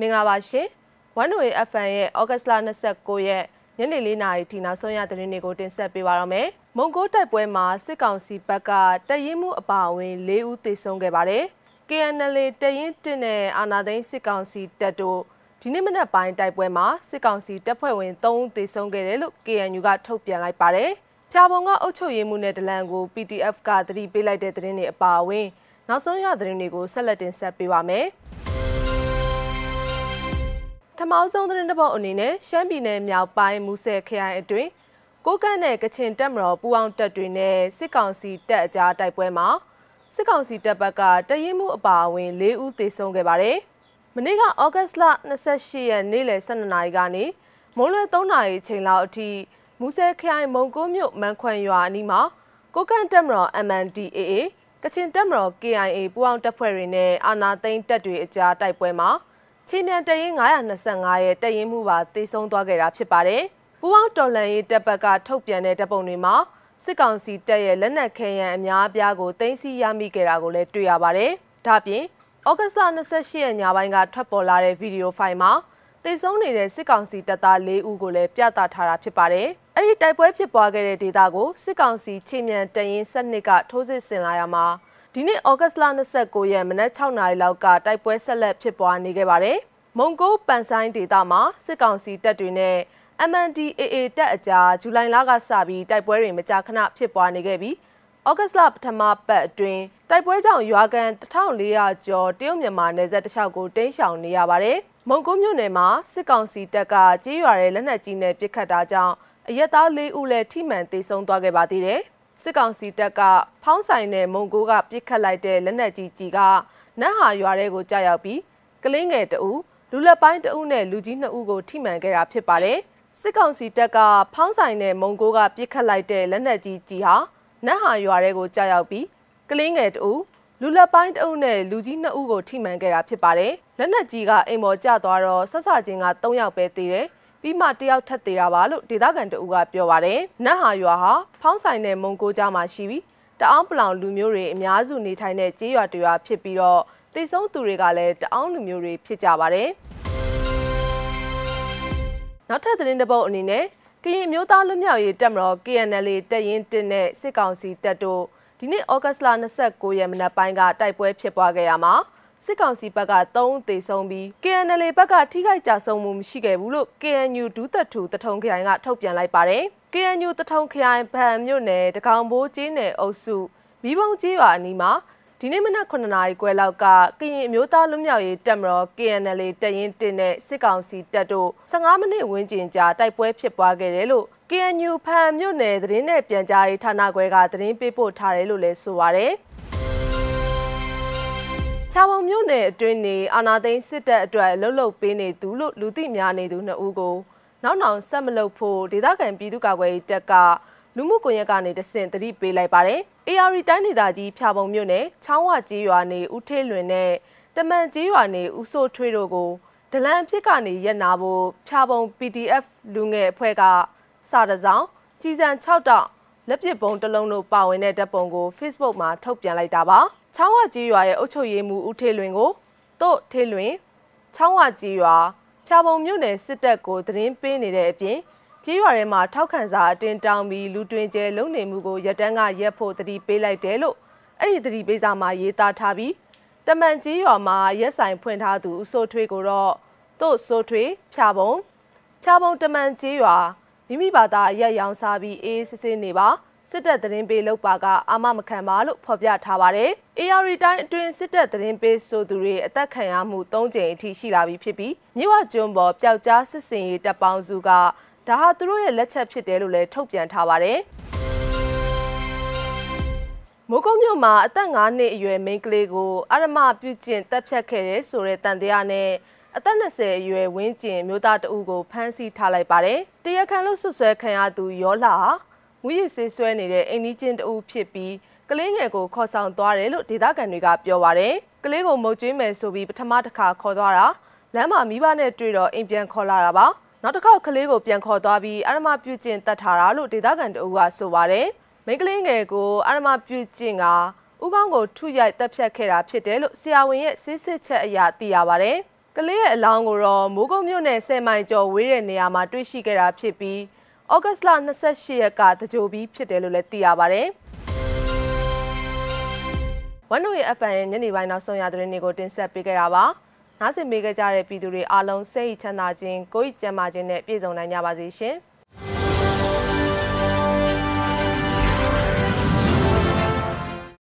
မင်္ဂလာပါရှင်။ One Way FM ရဲ့ဩဂတ်စ်လ29ရက်ညနေ4နာရီထိနောက်ဆုံးရသတင်းတွေကိုတင်ဆက်ပေးပါရမယ်။မုံကိုတိုက်ပွဲမှာစစ်ကောင်စီဘက်ကတရင်မှုအပါအဝင်၄ဦးသေဆုံးခဲ့ပါတယ်။ KNL တရင်တင်တဲ့အာနာသိန်းစစ်ကောင်စီတပ်တို့ဒီနေ့မနက်ပိုင်းတိုက်ပွဲမှာစစ်ကောင်စီတပ်ဖွဲ့ဝင်3ဦးသေဆုံးခဲ့တယ်လို့ KNU ကထုတ်ပြန်လိုက်ပါတယ်။ဖြာပုံကအုပ်ချုပ်ရေးမှုနဲ့ဒလန်ကို PDF ကသတိပေးလိုက်တဲ့သတင်းတွေအပါအဝင် နောက်ဆုံးရသတင်းတွေကိုဆက်လက်တင်ဆက်ပေးပါမယ်။ ထမောင်းဆုံးသတင်းတစ်ပုဒ်အနေနဲ့ရှမ်းပြည်နယ်မြောက်ပိုင်းမူဆယ်ခရိုင်အတွင်းကိုကန့်နဲ့ကချင်တပ်မတော်ပူးပေါင်းတပ်တွေနဲ့စစ်ကောင်စီတပ်အကြားတိုက်ပွဲမှာစစ်ကောင်စီတပ်ဘက်ကတရင်မှုအပါအဝင်၄ဦးသေဆုံးခဲ့ပါတယ်။မနေ့ကဩဂတ်စ်လ28ရက်နေ့လယ်12နာရီကနေမိုးလွယ်3နာရီချိန်လောက်အထိမူဆယ်ခရိုင်မုံကိုမြို့မန်ခွန်ရွာအနီးမှာကိုကန့်တပ်မတော် MNDAA ကချင်တပ်မတော် KIA ပူးပေါင်းတပ်ဖွဲ့တွေနဲ့အာနာသိန်းတပ်တွေအကြားတိုက်ပွဲမှာ ချင်းမြန်တရင်925ရဲ့တရင်မှုပါတေဆုံးသွားခဲ့တာဖြစ်ပါတယ်။ပူပေါင်းတော်လန်ရေးတပ်ဘက်ကထုတ်ပြန်တဲ့တပ်ပုံတွေမှာစစ်ကောင်စီတပ်ရဲ့လက်နက်ခဲယမ်းအများအပြားကိုတင်စီရမိခဲ့တာကိုလည်းတွေ့ရပါတယ်။ဒါ့ပြင်ဩဂတ်စ်လ28ရက်ညပိုင်းကထွက်ပေါ်လာတဲ့ဗီဒီယိုဖိုင်မှာတေဆုံးနေတဲ့စစ်ကောင်စီတပ်သား၄ဦးကိုလည်းပြသထားတာဖြစ်ပါတယ်။အဲ့ဒီတိုက်ပွဲဖြစ်ပွားခဲ့တဲ့ဒေသကိုစစ်ကောင်စီချင်းမြန်တရင်စနစ်ကထိုးစစ်ဆင်လာရမှာ ဒီနေ့ဩဂတ်စ်လ29ရက်မနက်6နာရီလောက်ကတိုက်ပွဲဆက်လက်ဖြစ်ပွားနေခဲ့ပါတယ်။မုံကိုပန်ဆိုင်ဒေသမှာစစ်ကောင်စီတပ်တွေနဲ့ MNDAA တပ်အကြားဇူလိုင်လကစပြီးတိုက်ပွဲတွေမကြာခဏဖြစ်ပွားနေခဲ့ပြီးဩဂတ်စ်လပထမပတ်အတွင်းတိုက်ပွဲကြောင့်ရွာကန်1400ကျော်တရုတ်မြန်မာနယ်စပ်တစ်လျှောက်ကိုတင်းရှောင်နေရပါတယ်။မုံကိုမြို့နယ်မှာစစ်ကောင်စီတပ်ကကြေးရွာတဲ့လက်နက်ကြီးနဲ့ပစ်ခတ်တာကြောင့်အရက်သား၄ဦးလည်းထိမှန်သေဆုံးသွားခဲ့ပါသေးတယ်။ စစ်ကောင်စီတပ်ကဖောင်းဆိုင်တဲ့မုံကိုကပစ်ခတ်လိုက်တဲ့လက်နက်ကြီးကြီးကနတ်ဟာရွာထဲကိုကြာရောက်ပြီးကလင်းငယ်တအူလူလက်ပိုင်းတအုပ်နဲ့လူကြီးနှစ်ဦးကိုထိမှန်ခဲ့တာဖြစ်ပါတယ်စစ်ကောင်စီတပ်ကဖောင်းဆိုင်တဲ့မုံကိုကပစ်ခတ်လိုက်တဲ့လက်နက်ကြီးကြီးဟာနတ်ဟာရွာထဲကိုကြာရောက်ပြီးကလင်းငယ်တအူလူလက်ပိုင်းတအုပ်နဲ့လူကြီးနှစ်ဦးကိုထိမှန်ခဲ့တာဖြစ်ပါတယ်လက်နက်ကြီးကအိမ်ပေါ်ကျသွားတော့ဆက်ဆချင်းက3ယောက်ပဲသေးတယ် ပြီးမှတယောက်ထပ်သေးတာပါလို့ဒေသခံတအူကပြောပါတယ်။နတ်ဟာရွာဟာဖောင်းဆိုင်တဲ့မုံကိုကြားမှာရှိပြီးတအောင်းပလောင်လူမျိုးတွေအများစုနေထိုင်တဲ့ကျေးရွာတရွာဖြစ်ပြီးတော့တိတ်ဆုံးသူတွေကလည်းတအောင်းလူမျိုးတွေဖြစ်ကြပါတယ်။နောက်ထပ်သတင်းတစ်ပုဒ်အနေနဲ့ကရင်မျိုးသားလူမျိုးရေးတပ်မတော် KNL တပ်ရင်းတင်တဲ့စစ်ကောင်စီတပ်တို့ဒီနေ့ဩဂတ်စ်လ29ရက်မနက်ပိုင်းကတိုက်ပွဲဖြစ်ပွားခဲ့ရမှာ စစ်ကောင်စီဘက်က3ဦးသေဆုံးပြီး KNL ဘက်ကထိခိုက်ကြဆုံးမှုမရှိခဲ့ဘူးလို့ KNU ဒူးသက်ထူတထုံခရိုင်ကထုတ်ပြန်လိုက်ပါတယ်။ KNU တထုံခရိုင်ဗဟန်မြို့နယ်တကောင်ဘိုးကျေးနယ်အုပ်စုမိဘုံကျေးရွာအနီးမှာဒီနေ့မနက်9နာရီခွဲလောက်ကကရင်အမျိုးသားလူမျိုးရေးတပ်မတော် KNL တပ်ရင်းတင်တဲ့စစ်ကောင်စီတပ်တို့15မိနစ်ဝန်းကျင်ကြာတိုက်ပွဲဖြစ်ပွားခဲ့တယ်လို့ KNU ဖန်မြို့နယ်သတင်းနဲ့ပြန်ကြားရေးဌာနခွဲကသတင်းပေးပို့ထားတယ်လို့လည်းဆိုပါရယ်။ ချာပုံမြို့နယ်အတွင်းနေအာနာသိန်းစစ်တပ်အတွက်လှုပ်လှုပ်ပေးနေသူလို့လူသိများနေသူနှစ်ဦးကိုနောက်နောက်ဆက်မလုပ်ဖို့ဒေသခံပြည်သူ့ကာကွယ်ရေးတပ်ကလူမှုကွန်ရက်ကနေတဆင့်တတိပေးလိုက်ပါတယ်။ AR တိုင်းဒေသကြီးဖြာပုံမြို့နယ်ချောင်းဝကြီးရွာနေဦးထေးလွင်နဲ့တမန်ကြီးရွာနေဦးစိုးထွေးတို့ကိုဒလန်အဖြစ်ကနေရက်နာဖို့ဖြာပုံ PDF လူငယ်အဖွဲ့ကစာတစောင်းကြီးစံ6တောက်လက်ပစ်ပုံတစ်လုံးတို့ပါဝင်တဲ့ဓာတ်ပုံကို Facebook မှာထုတ်ပြန်လိုက်တာပါ။ ချောင်းဝကြီးရွာရဲ့အုပ်ချုပ်ရေးမှူးဦးထေလွင်ကိုတို့ထေလွင်ချောင်းဝကြီးရွာဖြာပုံမြို့နယ်စစ်တပ်ကိုသတင်းပေးနေတဲ့အပြင်ကြီးရွာထဲမှာထောက်ခံစာအတင်းတောင်းပြီးလူတွင်ကျဲလုံနေမှုကိုရက်တန်းကရက်ဖို့တတိပေးလိုက်တယ်လို့အဲ့ဒီတတိပေးစာမှာရေးသားထားပြီးတမန်ကြီးရွာမှာရက်ဆိုင်ဖွင့်ထားသူဦးစိုးထွေးကိုတော့တို့စိုးထွေးဖြာပုံဖြာပုံတမန်ကြီးရွာမိမိဘာသာရက်ရောင်စားပြီးအေးစစ်စစ်နေပါ စစ်တပ်သတင်းပေးလုပ်ပါကအာမမခံပါလို့ဖော်ပြထားပါတယ်။ AR တိုင်းအတွင်းစစ်တပ်သတင်းပေးဆိုသူတွေအသက်ခံရမှု၃ကြိမ်အထိရှိလာပြီဖြစ်ပြီးမြို့ဝကျွန်းပေါ်ပျောက်ကြားစစ်စင်ရေးတပ်ပေါင်းစုကဒါဟာသူတို့ရဲ့လက်ချက်ဖြစ်တယ်လို့လည်းထုတ်ပြန်ထားပါတယ်။မိုးကုတ်မြို့မှာအသက်9နှစ်အရွယ်မိန်းကလေးကိုအရမပြုကျင့်တပ်ဖြတ်ခဲ့တဲ့ဆိုတဲ့တန်တရားနဲ့အသက်20အရွယ်ဝင်းကျင်မျိုးသားတဦးကိုဖမ်းဆီးထားလိုက်ပါတယ်။တရားခံလို့ဆွဆွဲခံရသူရောလာ ဟာငွေရည်ဆေးဆွဲနေတဲ့အိမ်နီးချင်းတဦးဖြစ်ပြီးကလေးငယ်ကိုခေါ်ဆောင်သွားတယ်လို့ဒေသခံတွေကပြောပါတယ်။ကလေးကိုမုတ်ကျွေးမယ်ဆိုပြီးပထမတစ်ခါခေါ်သွားတာလမ်းမှာမိဘနဲ့တွေ့တော့အိမ်ပြန်ခေါ်လာတာပါ။နောက်တစ်ခေါက်ကလေးကိုပြန်ခေါ်သွားပြီးအရမပြုကျင့်တတ်ထားတာလို့ဒေသခံတဦးကဆိုပါတယ်။မိန်းကလေးငယ်ကိုအရမပြုကျင့်ကဥကောင်းကိုထုရိုက်တက်ဖြတ်ခဲ့တာဖြစ်တယ်လို့ဆရာဝန်ရဲ့စစ်စစ်ချက်အရသိရပါတယ်။ကလေးရဲ့အလောင်းကိုတော့မိုးကုတ်မြို့နယ်10မိုင်ကျော်ဝေးတဲ့နေရာမှာတွေ့ရှိခဲ့တာဖြစ်ပြီး ဩဂတ်စ်လ28ရက်ကတကြိုပြီးဖြစ်တယ်လို့လည်းသိရပါတယ်။ဝန်နိုရဲ့ FM ရဲ့ညနေပိုင်းနောက်ဆုံးရသတင်းတွေကိုတင်ဆက်ပေးခဲ့တာပါ။နားဆင်ပေးကြတဲ့ပြည်သူတွေအားလုံးစိတ်ချမ်းသာခြင်းကိုယ်ကျန်းမာခြင်းနဲ့ပြည့်စုံနိုင်ကြပါစေရှင်။